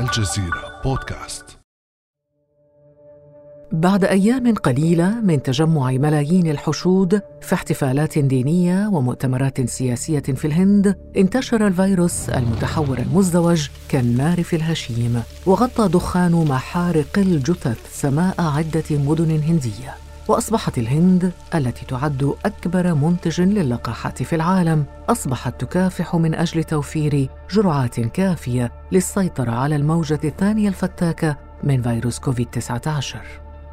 الجزيرة بودكاست. بعد أيام قليلة من تجمع ملايين الحشود في احتفالات دينية ومؤتمرات سياسية في الهند انتشر الفيروس المتحور المزدوج كالنار في الهشيم وغطى دخان محارق الجثث سماء عدة مدن هندية. وأصبحت الهند التي تعد أكبر منتج للقاحات في العالم. أصبحت تكافح من أجل توفير جرعات كافية للسيطرة على الموجة الثانية الفتاكة من فيروس كوفيد 19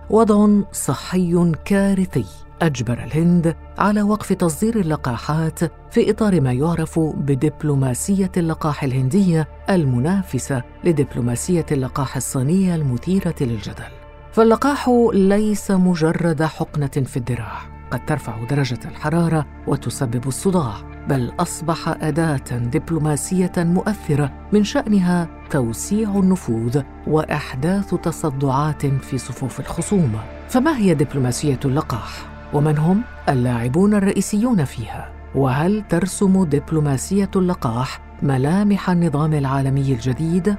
وضع صحي كارثي أجبر الهند على وقف تصدير اللقاحات في إطار ما يعرف بدبلوماسية اللقاح الهندية المنافسة لدبلوماسية اللقاح الصينية المثيرة للجدل. فاللقاح ليس مجرد حقنة في الذراع قد ترفع درجة الحرارة وتسبب الصداع بل أصبح أداة دبلوماسية مؤثرة من شأنها توسيع النفوذ وإحداث تصدعات في صفوف الخصوم فما هي دبلوماسية اللقاح؟ ومن هم اللاعبون الرئيسيون فيها؟ وهل ترسم دبلوماسية اللقاح ملامح النظام العالمي الجديد؟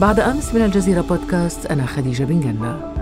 بعد أمس من الجزيرة بودكاست أنا خديجة بن جنة.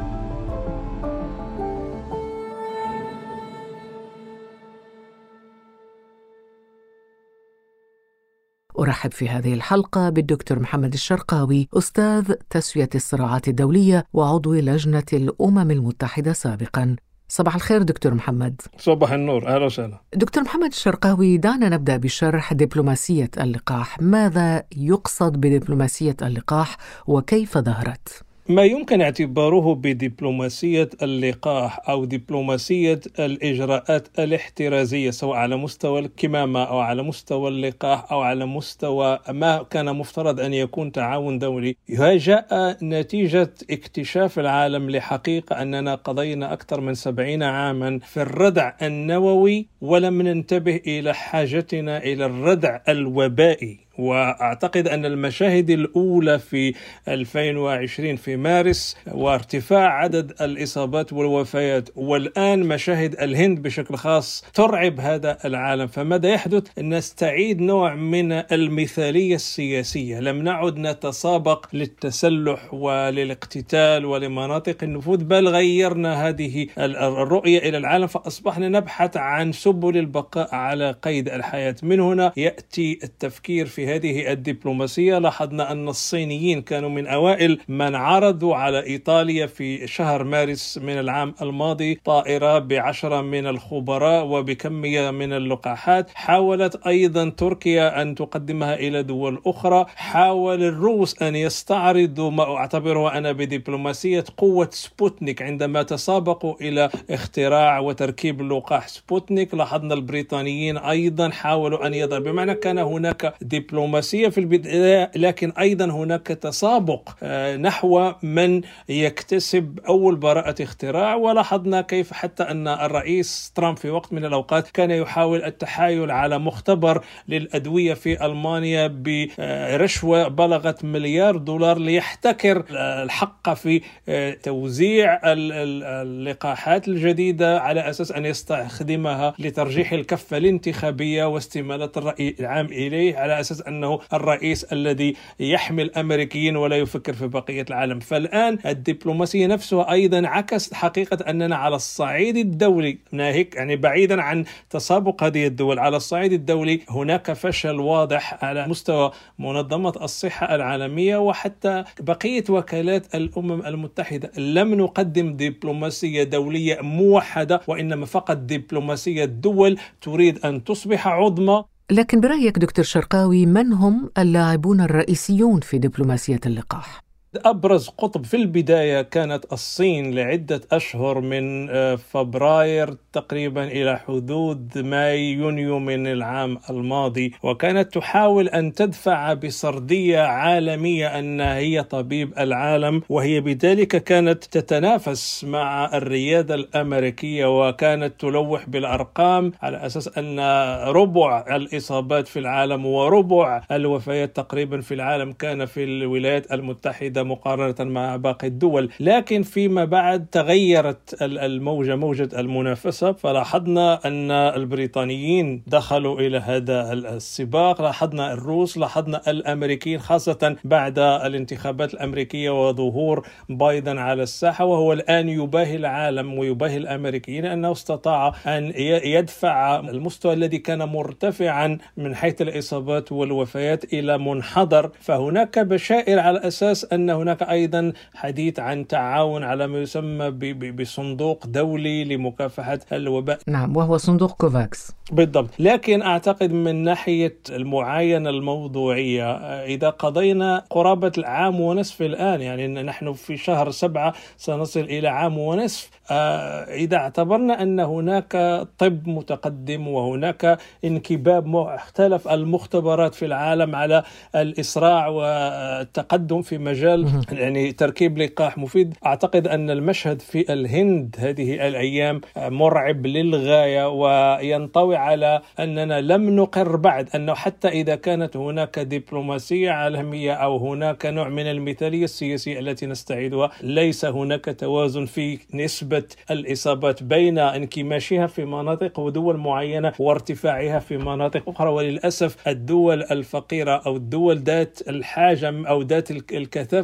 أرحب في هذه الحلقة بالدكتور محمد الشرقاوي أستاذ تسوية الصراعات الدولية وعضو لجنة الأمم المتحدة سابقاً. صباح الخير دكتور محمد. صباح النور أهلا وسهلا. دكتور محمد الشرقاوي دعنا نبدأ بشرح دبلوماسية اللقاح. ماذا يقصد بدبلوماسية اللقاح وكيف ظهرت؟ ما يمكن اعتباره بدبلوماسية اللقاح أو دبلوماسية الإجراءات الاحترازية سواء على مستوى الكمامة أو على مستوى اللقاح أو على مستوى ما كان مفترض أن يكون تعاون دولي. جاء نتيجة اكتشاف العالم لحقيقة أننا قضينا أكثر من سبعين عاما في الردع النووي ولم ننتبه إلى حاجتنا إلى الردع الوبائي. وأعتقد أن المشاهد الأولى في 2020 في مارس وارتفاع عدد الإصابات والوفيات والآن مشاهد الهند بشكل خاص ترعب هذا العالم. فماذا يحدث؟ نستعيد نوع من المثالية السياسية. لم نعد نتسابق للتسلح وللاقتتال ولمناطق النفوذ بل غيرنا هذه الرؤية إلى العالم فأصبحنا نبحث عن سبل البقاء على قيد الحياة. من هنا يأتي التفكير في هذه الدبلوماسية. لاحظنا أن الصينيين كانوا من أوائل من عرضوا على إيطاليا في شهر مارس من العام الماضي طائرة بعشرة من الخبراء وبكمية من اللقاحات. حاولت أيضا تركيا أن تقدمها إلى دول أخرى. حاول الروس أن يستعرضوا ما أعتبره أنا بدبلوماسية قوة سبوتنيك عندما تسابقوا إلى اختراع وتركيب لقاح سبوتنيك. لاحظنا البريطانيين أيضا حاولوا أن يضع بمعنى كان هناك دبلوماسية دبلوماسية في البداية لكن أيضا هناك تسابق آه، نحو من يكتسب أول براءة اختراع. ولاحظنا كيف حتى أن الرئيس ترامب في وقت من الأوقات كان يحاول التحايل على مختبر للأدوية في ألمانيا برشوة بلغت مليار دولار ليحتكر الحق في آه، توزيع اللقاحات الجديدة على أساس أن يستخدمها لترجيح الكفة الانتخابية واستمالة الرأي العام إليه على أساس أنه الرئيس الذي يحمي الامريكيين ولا يفكر في بقية العالم. فالآن الدبلوماسية نفسها أيضا عكست حقيقة أننا على الصعيد الدولي. ناهيك يعني بعيدا عن تسابق هذه الدول على الصعيد الدولي هناك فشل واضح على مستوى منظمة الصحة العالمية وحتى بقية وكالات الأمم المتحدة. لم نقدم دبلوماسية دولية موحدة وإنما فقط دبلوماسية دول تريد أن تصبح عظمى. لكن برأيك دكتور شرقاوي من هم اللاعبون الرئيسيون في دبلوماسية اللقاح؟ أبرز قطب في البداية كانت الصين لعدة أشهر من آه، فبراير تقريبا إلى حدود ماي يونيو من العام الماضي وكانت تحاول أن تدفع بسردية عالمية أن هي طبيب العالم وهي بذلك كانت تتنافس مع الريادة الأمريكية وكانت تلوح بالأرقام على أساس أن ربع الإصابات في العالم وربع الوفيات تقريبا في العالم كان في الولايات المتحدة مقارنة مع باقي الدول. لكن فيما بعد تغيرت الموجة موجة المنافسة. فلاحظنا أن البريطانيين دخلوا إلى هذا السباق. لاحظنا الروس لاحظنا الأمريكيين خاصة بعد الانتخابات الأمريكية وظهور بايدن على الساحة. وهو الآن يباهي العالم ويباهي الأمريكيين أنه استطاع أن يدفع المستوى الذي كان مرتفعا من حيث الإصابات والوفيات إلى منحدر. فهناك بشائر على أساس أن هناك أيضا حديث عن تعاون على ما يسمى بصندوق دولي لمكافحة الوباء. نعم وهو صندوق كوفاكس. بالضبط. لكن أعتقد من ناحية المعاينة الموضوعية إذا قضينا قرابة العام ونصف الآن يعني نحن في شهر سبعة سنصل إلى عام ونصف آه، إذا اعتبرنا أن هناك طب متقدم وهناك انكباب مختلف المختبرات في العالم على الإسراع والتقدم في مجال يعني تركيب لقاح مفيد. أعتقد أن المشهد في الهند هذه الأيام مرعب للغاية وينطوي على أننا لم نقر بعد أنه حتى إذا كانت هناك دبلوماسية عالمية أو هناك نوع من المثالية السياسية التي نستعيدها ليس هناك توازن في نسبة الإصابات بين انكماشها في مناطق ودول معينة وارتفاعها في مناطق أخرى. وللأسف الدول الفقيرة أو الدول ذات الحاجة أو ذات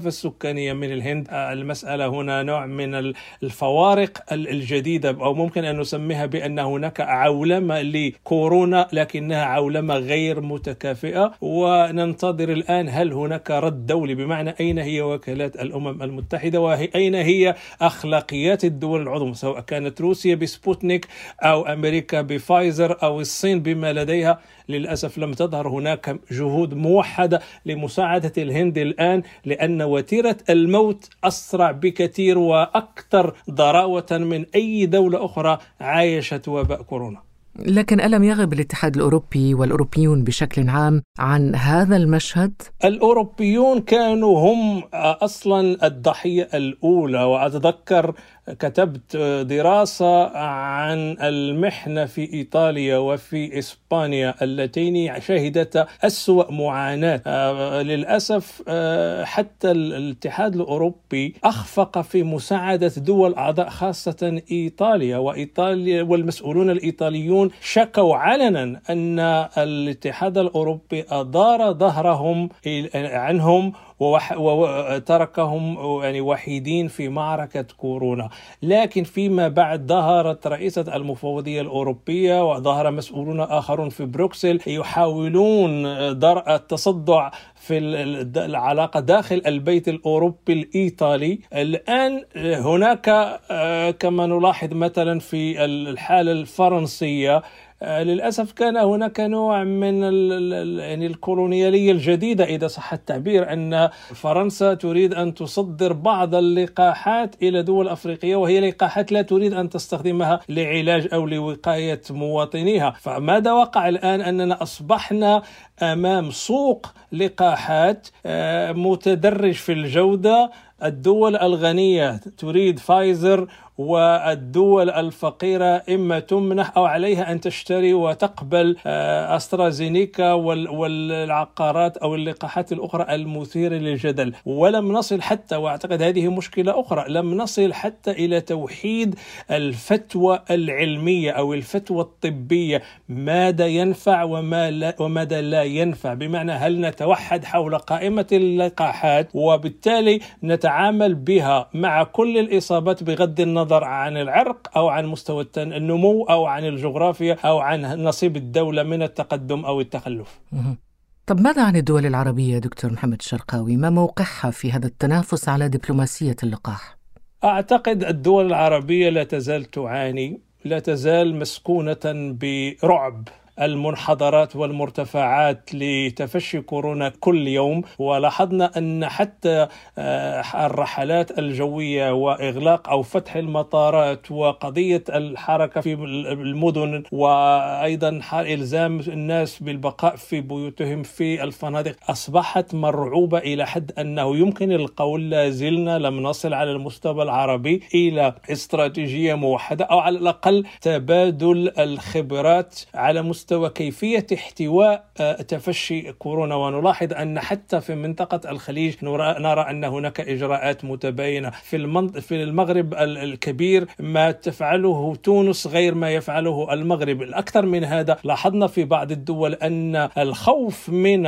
الكثافة السكانية من الهند. المسألة هنا نوع من الفوارق الجديدة أو ممكن أن نسميها بأن هناك عولمة لكورونا لكنها عولمة غير متكافئة. وننتظر الآن هل هناك رد دولي بمعنى أين هي وكالات الأمم المتحدة وأين هي أخلاقيات الدول العظمى سواء كانت روسيا بسبوتنيك أو أمريكا بفايزر أو الصين بما لديها. للأسف لم تظهر هناك جهود موحدة لمساعدة الهند الآن لأن وتيرة الموت أسرع بكثير وأكثر ضراوة من أي دولة أخرى عايشت وباء كورونا لكن ألم يغب الاتحاد الأوروبي والأوروبيون بشكل عام عن هذا المشهد؟ الأوروبيون كانوا هم أصلا الضحية الأولى وأتذكر كتبت دراسة عن المحنة في إيطاليا وفي إسبانيا اللتين شهدتا أسوأ معاناة. آه، للأسف آه، حتى الاتحاد الأوروبي أخفق في مساعدة دول أعضاء خاصة إيطاليا. وإيطاليا والمسؤولون الإيطاليون شكوا علنا أن الاتحاد الأوروبي أدار ظهرهم عنهم وتركهم يعني وحيدين في معركة كورونا. لكن فيما بعد ظهرت رئيسة المفوضية الأوروبية وظهر مسؤولون آخرون في بروكسل يحاولون درء التصدع في العلاقة داخل البيت الأوروبي الإيطالي. الآن هناك آه، كما نلاحظ مثلا في الحالة الفرنسية للأسف كان هناك نوع من يعني الكولونيالية الجديدة إذا صح التعبير أن فرنسا تريد أن تصدر بعض اللقاحات إلى دول أفريقية وهي لقاحات لا تريد أن تستخدمها لعلاج أو لوقاية مواطنيها. فماذا وقع الآن؟ أننا أصبحنا أمام سوق لقاحات آه، متدرج في الجودة. الدول الغنية تريد فايزر والدول الفقيرة إما تمنح أو عليها أن تشتري وتقبل آه، أسترازينيكا والعقارات أو اللقاحات الأخرى المثيرة للجدل. ولم نصل حتى وأعتقد هذه مشكلة أخرى لم نصل حتى إلى توحيد الفتوى العلمية أو الفتوى الطبية ماذا ينفع وما لا وماذا لا ينفع. بمعنى هل نتوحد حول قائمة اللقاحات وبالتالي نتعامل بها مع كل الإصابات بغض النظر النظر عن العرق أو عن مستوى النمو أو عن الجغرافيا أو عن نصيب الدولة من التقدم أو التخلف. طب ماذا عن الدول العربية دكتور محمد الشرقاوي؟ ما موقعها في هذا التنافس على دبلوماسية اللقاح؟ أعتقد الدول العربية لا تزال تعاني لا تزال مسكونة برعب المنحدرات والمرتفعات لتفشي كورونا كل يوم. ولاحظنا أن حتى آه، الرحلات الجوية وإغلاق أو فتح المطارات وقضية الحركة في المدن وأيضا إلزام الناس بالبقاء في بيوتهم في الفنادق أصبحت مرعوبة إلى حد أنه يمكن القول لا زلنا لم نصل على المستوى العربي إلى استراتيجية موحدة أو على الأقل تبادل الخبرات على مستوى مستوى كيفيه احتواء تفشي كورونا. ونلاحظ أن حتى في منطقة الخليج نرى أن هناك إجراءات متباينة. في في المغرب الكبير ما تفعله تونس غير ما يفعله المغرب. الأكثر من هذا لاحظنا في بعض الدول أن الخوف من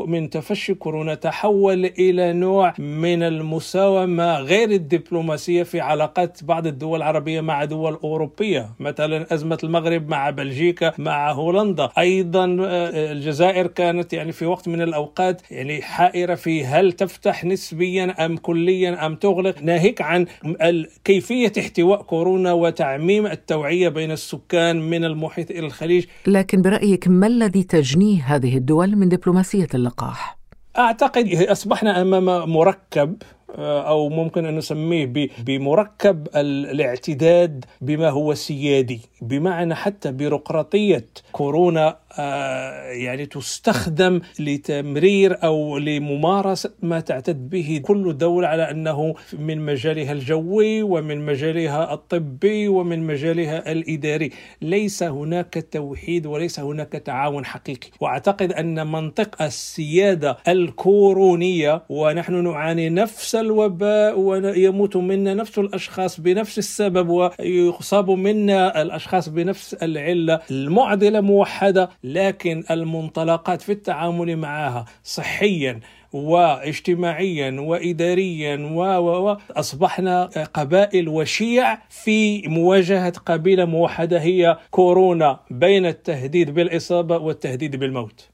من تفشي كورونا تحول إلى نوع من المساومة غير الدبلوماسية في علاقات بعض الدول العربية مع دول أوروبية. مثلا أزمة المغرب مع بلجيكا مع هولندا. أيضا آه، الجزائر كانت يعني في وقت من الأوقات يعني حائرة في هل تفتح نسبيا أم كليا أم تغلق؟ ناهيك عن كيفية احتواء كورونا وتعميم التوعية بين السكان من المحيط إلى الخليج. لكن برأيك ما الذي تجنيه هذه الدول من دبلوماسية اللقاح؟ أعتقد أصبحنا أمام مركب آه، أو ممكن أن نسميه بمركب الاعتداد بما هو سيادي بمعنى حتى بيروقراطية كورونا آه، يعني تستخدم لتمرير أو لممارسة ما تعتد به كل دولة على أنه من مجالها الجوي ومن مجالها الطبي ومن مجالها الإداري، ليس هناك توحيد وليس هناك تعاون حقيقي، وأعتقد أن منطق السيادة الكورونية ونحن نعاني نفس الوباء ويموت منا نفس الأشخاص بنفس السبب ويصاب منا الأشخاص بنفس العلة، المعضلة موحدة لكن المنطلقات في التعامل معها صحيا واجتماعيا واداريا و أصبحنا قبائل وشيع في مواجهة قبيلة موحدة هي كورونا بين التهديد بالإصابة والتهديد بالموت.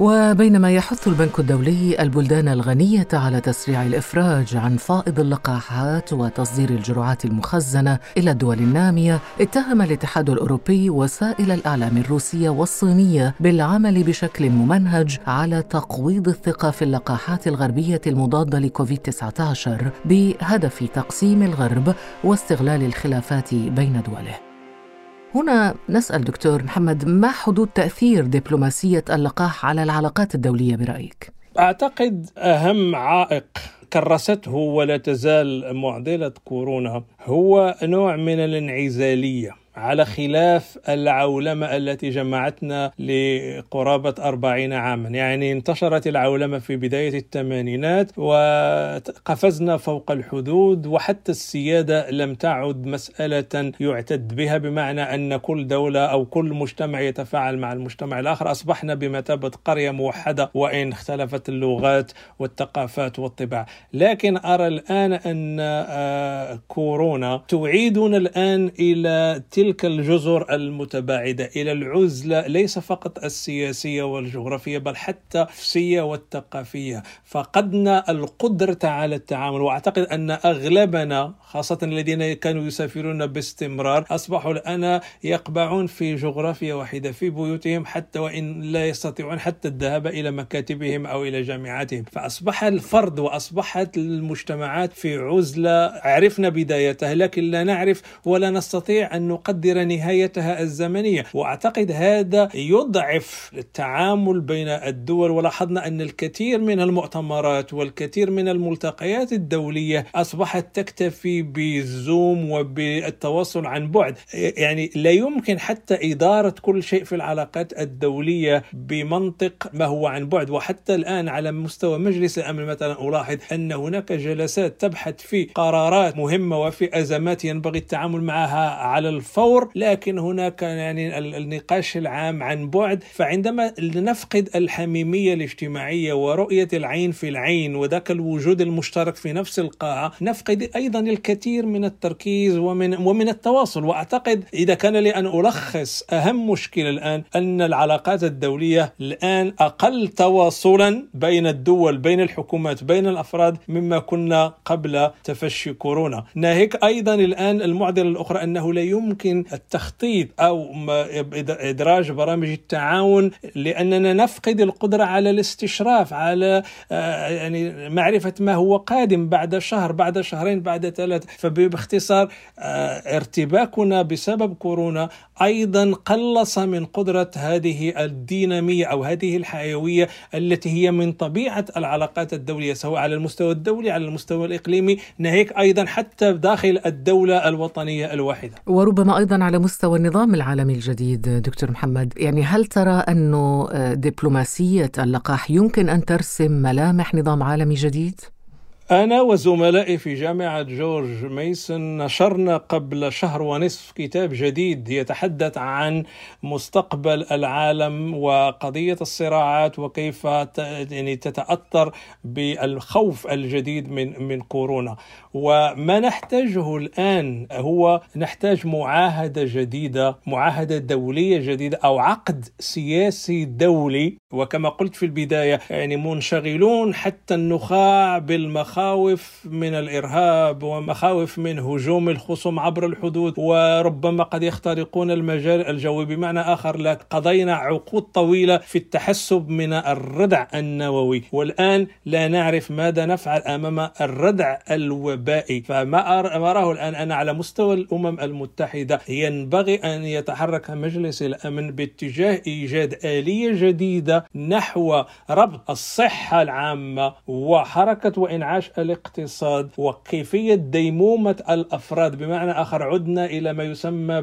وبينما يحث البنك الدولي البلدان الغنية على تسريع الإفراج عن فائض اللقاحات وتصدير الجرعات المخزنة إلى الدول النامية، اتهم الاتحاد الأوروبي وسائل الإعلام الروسية والصينية بالعمل بشكل ممنهج على تقويض الثقة في اللقاحات الغربية المضادة لكوفيد 19 بهدف تقسيم الغرب واستغلال الخلافات بين دوله. هنا نسأل دكتور محمد ما حدود تأثير دبلوماسية اللقاح على العلاقات الدولية برأيك؟ أعتقد أهم عائق كرسته ولا تزال معضلة كورونا هو نوع من الانعزالية على خلاف العولمة التي جمعتنا لقرابة أربعين عاما. يعني انتشرت العولمة في بداية الثمانينات وقفزنا فوق الحدود وحتى السيادة لم تعد مسألة يعتد بها بمعنى أن كل دولة أو كل مجتمع يتفاعل مع المجتمع الآخر. أصبحنا بمثابة قرية موحدة وإن اختلفت اللغات والثقافات والطباع. لكن أرى الآن أن آه، كورونا تعيدنا الآن إلى تلك الجزر المتباعدة إلى العزلة ليس فقط السياسية والجغرافية بل حتى النفسية والثقافية. فقدنا القدرة على التعامل وأعتقد أن أغلبنا خاصة الذين كانوا يسافرون باستمرار أصبحوا الآن يقبعون في جغرافيا واحدة في بيوتهم حتى وإن لا يستطيعون حتى الذهاب إلى مكاتبهم أو إلى جامعاتهم. فأصبح الفرد وأصبحت المجتمعات في عزلة. عرفنا بدايتها لكن لا نعرف ولا نستطيع أن نقدم نقدر نهايتها الزمنية. وأعتقد هذا يضعف التعامل بين الدول. ولاحظنا أن الكثير من المؤتمرات والكثير من الملتقيات الدولية أصبحت تكتفي بالزوم وبالتواصل عن بعد. يعني لا يمكن حتى إدارة كل شيء في العلاقات الدولية بمنطق ما هو عن بعد. وحتى الآن على مستوى مجلس الأمن مثلا ألاحظ أن هناك جلسات تبحث في قرارات مهمة وفي أزمات ينبغي التعامل معها على الفور التطور لكن هناك يعني النقاش العام عن بعد. فعندما نفقد الحميمية الاجتماعية ورؤية العين في العين وذاك الوجود المشترك في نفس القاعة نفقد أيضا الكثير من التركيز ومن ومن التواصل. وأعتقد إذا كان لي أن ألخص أهم مشكلة الآن أن العلاقات الدولية الآن أقل تواصلا بين الدول بين الحكومات بين الأفراد مما كنا قبل تفشي كورونا. ناهيك أيضا الآن المعضلة الأخرى أنه لا يمكن ولكن التخطيط أو إدراج برامج التعاون لأننا نفقد القدرة على الاستشراف على آه، يعني معرفة ما هو قادم بعد شهر بعد شهرين بعد ثلاث فباختصار آه، ارتباكنا بسبب كورونا أيضا قلص من قدرة هذه الدينامية أو هذه الحيوية التي هي من طبيعة العلاقات الدولية سواء على المستوى الدولي على المستوى الإقليمي ناهيك أيضا حتى داخل الدولة الوطنية الواحدة. وربما أيضا على مستوى النظام العالمي الجديد دكتور محمد، يعني هل ترى أنه دبلوماسية اللقاح يمكن أن ترسم ملامح نظام عالمي جديد؟ أنا وزملائي في جامعة جورج ميسون نشرنا قبل شهر ونصف كتاب جديد يتحدث عن مستقبل العالم وقضية الصراعات وكيف يعني تتأثر بالخوف الجديد من من كورونا. وما نحتاجه الآن هو نحتاج معاهدة جديدة معاهدة دولية جديدة أو عقد سياسي دولي. وكما قلت في البداية يعني منشغلون حتى النخاع بالمخاوف مخاوف من الإرهاب ومخاوف من هجوم الخصوم عبر الحدود وربما قد يخترقون المجال الجوي. بمعنى آخر لا قضينا عقود طويلة في التحسب من الردع النووي. والآن لا نعرف ماذا نفعل أمام الردع الوبائي. فما أراه الآن أنا على مستوى الأمم المتحدة ينبغي أن يتحرك مجلس الأمن باتجاه إيجاد آلية جديدة نحو ربط الصحة العامة وحركة وإنعاش الاقتصاد وكيفية ديمومة الأفراد. بمعنى آخر عدنا إلى ما يسمى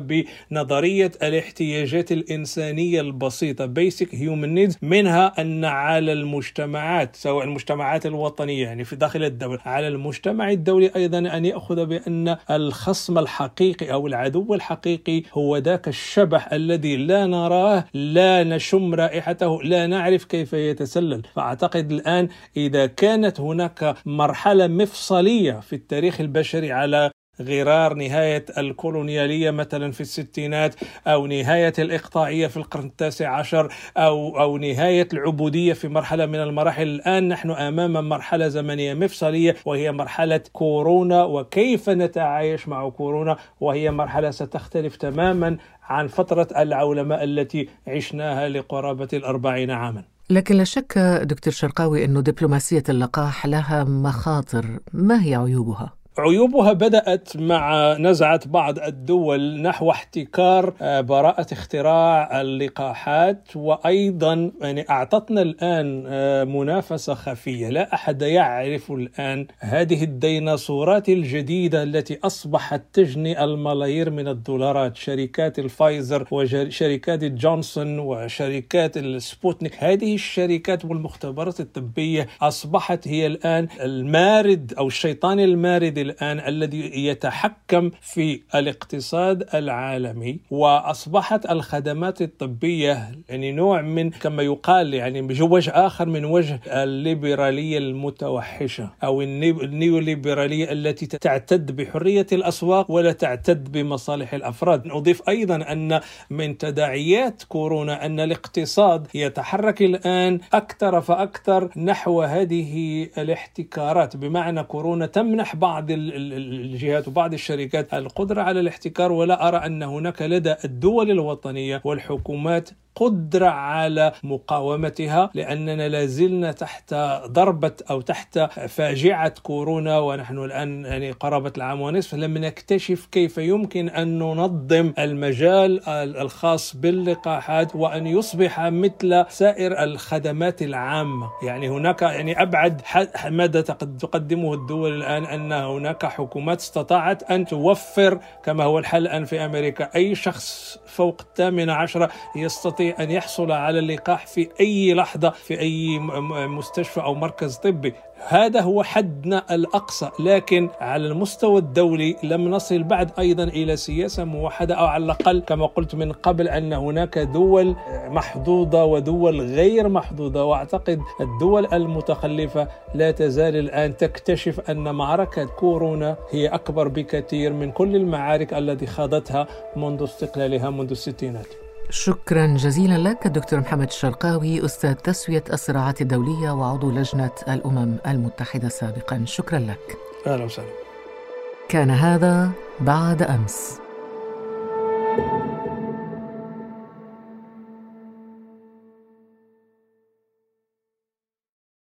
بنظرية الاحتياجات الإنسانية البسيطة basic human needs منها أن على المجتمعات سواء المجتمعات الوطنية يعني في داخل الدولة على المجتمع الدولي أيضا أن يأخذ بأن الخصم الحقيقي أو العدو الحقيقي هو ذاك الشبح الذي لا نراه لا نشم رائحته لا نعرف كيف يتسلل. فأعتقد الآن إذا كانت هناك مرحلة مرحلة مفصلية في التاريخ البشري على غرار نهاية الكولونيالية مثلا في الستينات أو نهاية الإقطاعية في القرن التاسع عشر أو أو نهاية العبودية في مرحلة من المراحل. الآن نحن أمام مرحلة زمنية مفصلية وهي مرحلة كورونا. وكيف نتعايش مع كورونا؟ وهي مرحلة ستختلف تماما عن فترة العولمة التي عشناها لقرابة الأربعين عاما. لكن لا شك دكتور شرقاوي أن دبلوماسية اللقاح لها مخاطر ما هي عيوبها؟ عيوبها بدأت مع نزعة بعض الدول نحو احتكار آه، براءة اختراع اللقاحات وأيضا يعني أعطتنا الآن آه، منافسة خفية. لا أحد يعرف الآن هذه الديناصورات الجديدة التي أصبحت تجني الملايير من الدولارات. شركات الفايزر وشركات جونسون وشركات السبوتنيك. هذه الشركات والمختبرات الطبية أصبحت هي الآن المارد أو الشيطان المارد الآن الذي يتحكم في الاقتصاد العالمي وأصبحت الخدمات الطبية يعني نوع من كما يقال يعني وجه آخر من وجه الليبرالية المتوحشة أو النيوليبرالية التي تعتد بحرية الأسواق ولا تعتد بمصالح الأفراد. نضيف أيضا أن من تداعيات كورونا أن الاقتصاد يتحرك الآن أكثر فأكثر نحو هذه الاحتكارات بمعنى كورونا تمنح بعض الجهات وبعض الشركات القدرة على الاحتكار ولا أرى أن هناك لدى الدول الوطنية والحكومات قدرة على مقاومتها لأننا لازلنا تحت ضربة أو تحت فاجعة كورونا ونحن الآن يعني قرابة العام ونصف. لم نكتشف كيف يمكن أن ننظم المجال الخاص باللقاحات وأن يصبح مثل سائر الخدمات العامة. يعني هناك يعني أبعد ماذا تقدمه الدول الآن أن هناك حكومات استطاعت أن توفر كما هو الحال الآن في أمريكا أي شخص فوق الثامنة عشرة يستطيع أن يحصل على اللقاح في أي لحظة في أي مستشفى أو مركز طبي. هذا هو حدنا الأقصى. لكن على المستوى الدولي لم نصل بعد أيضا إلى سياسة موحدة أو على الأقل كما قلت من قبل أن هناك دول محظوظة ودول غير محظوظة. وأعتقد الدول المتخلفة لا تزال الآن تكتشف أن معركة كورونا هي أكبر بكثير من كل المعارك التي خاضتها منذ استقلالها منذ الستينات. شكرا جزيلا لك دكتور محمد الشرقاوي أستاذ تسوية الصراعات الدولية وعضو لجنة الأمم المتحدة سابقا. شكرا لك. أهلا وسهلا. كان هذا بعد أمس. thank you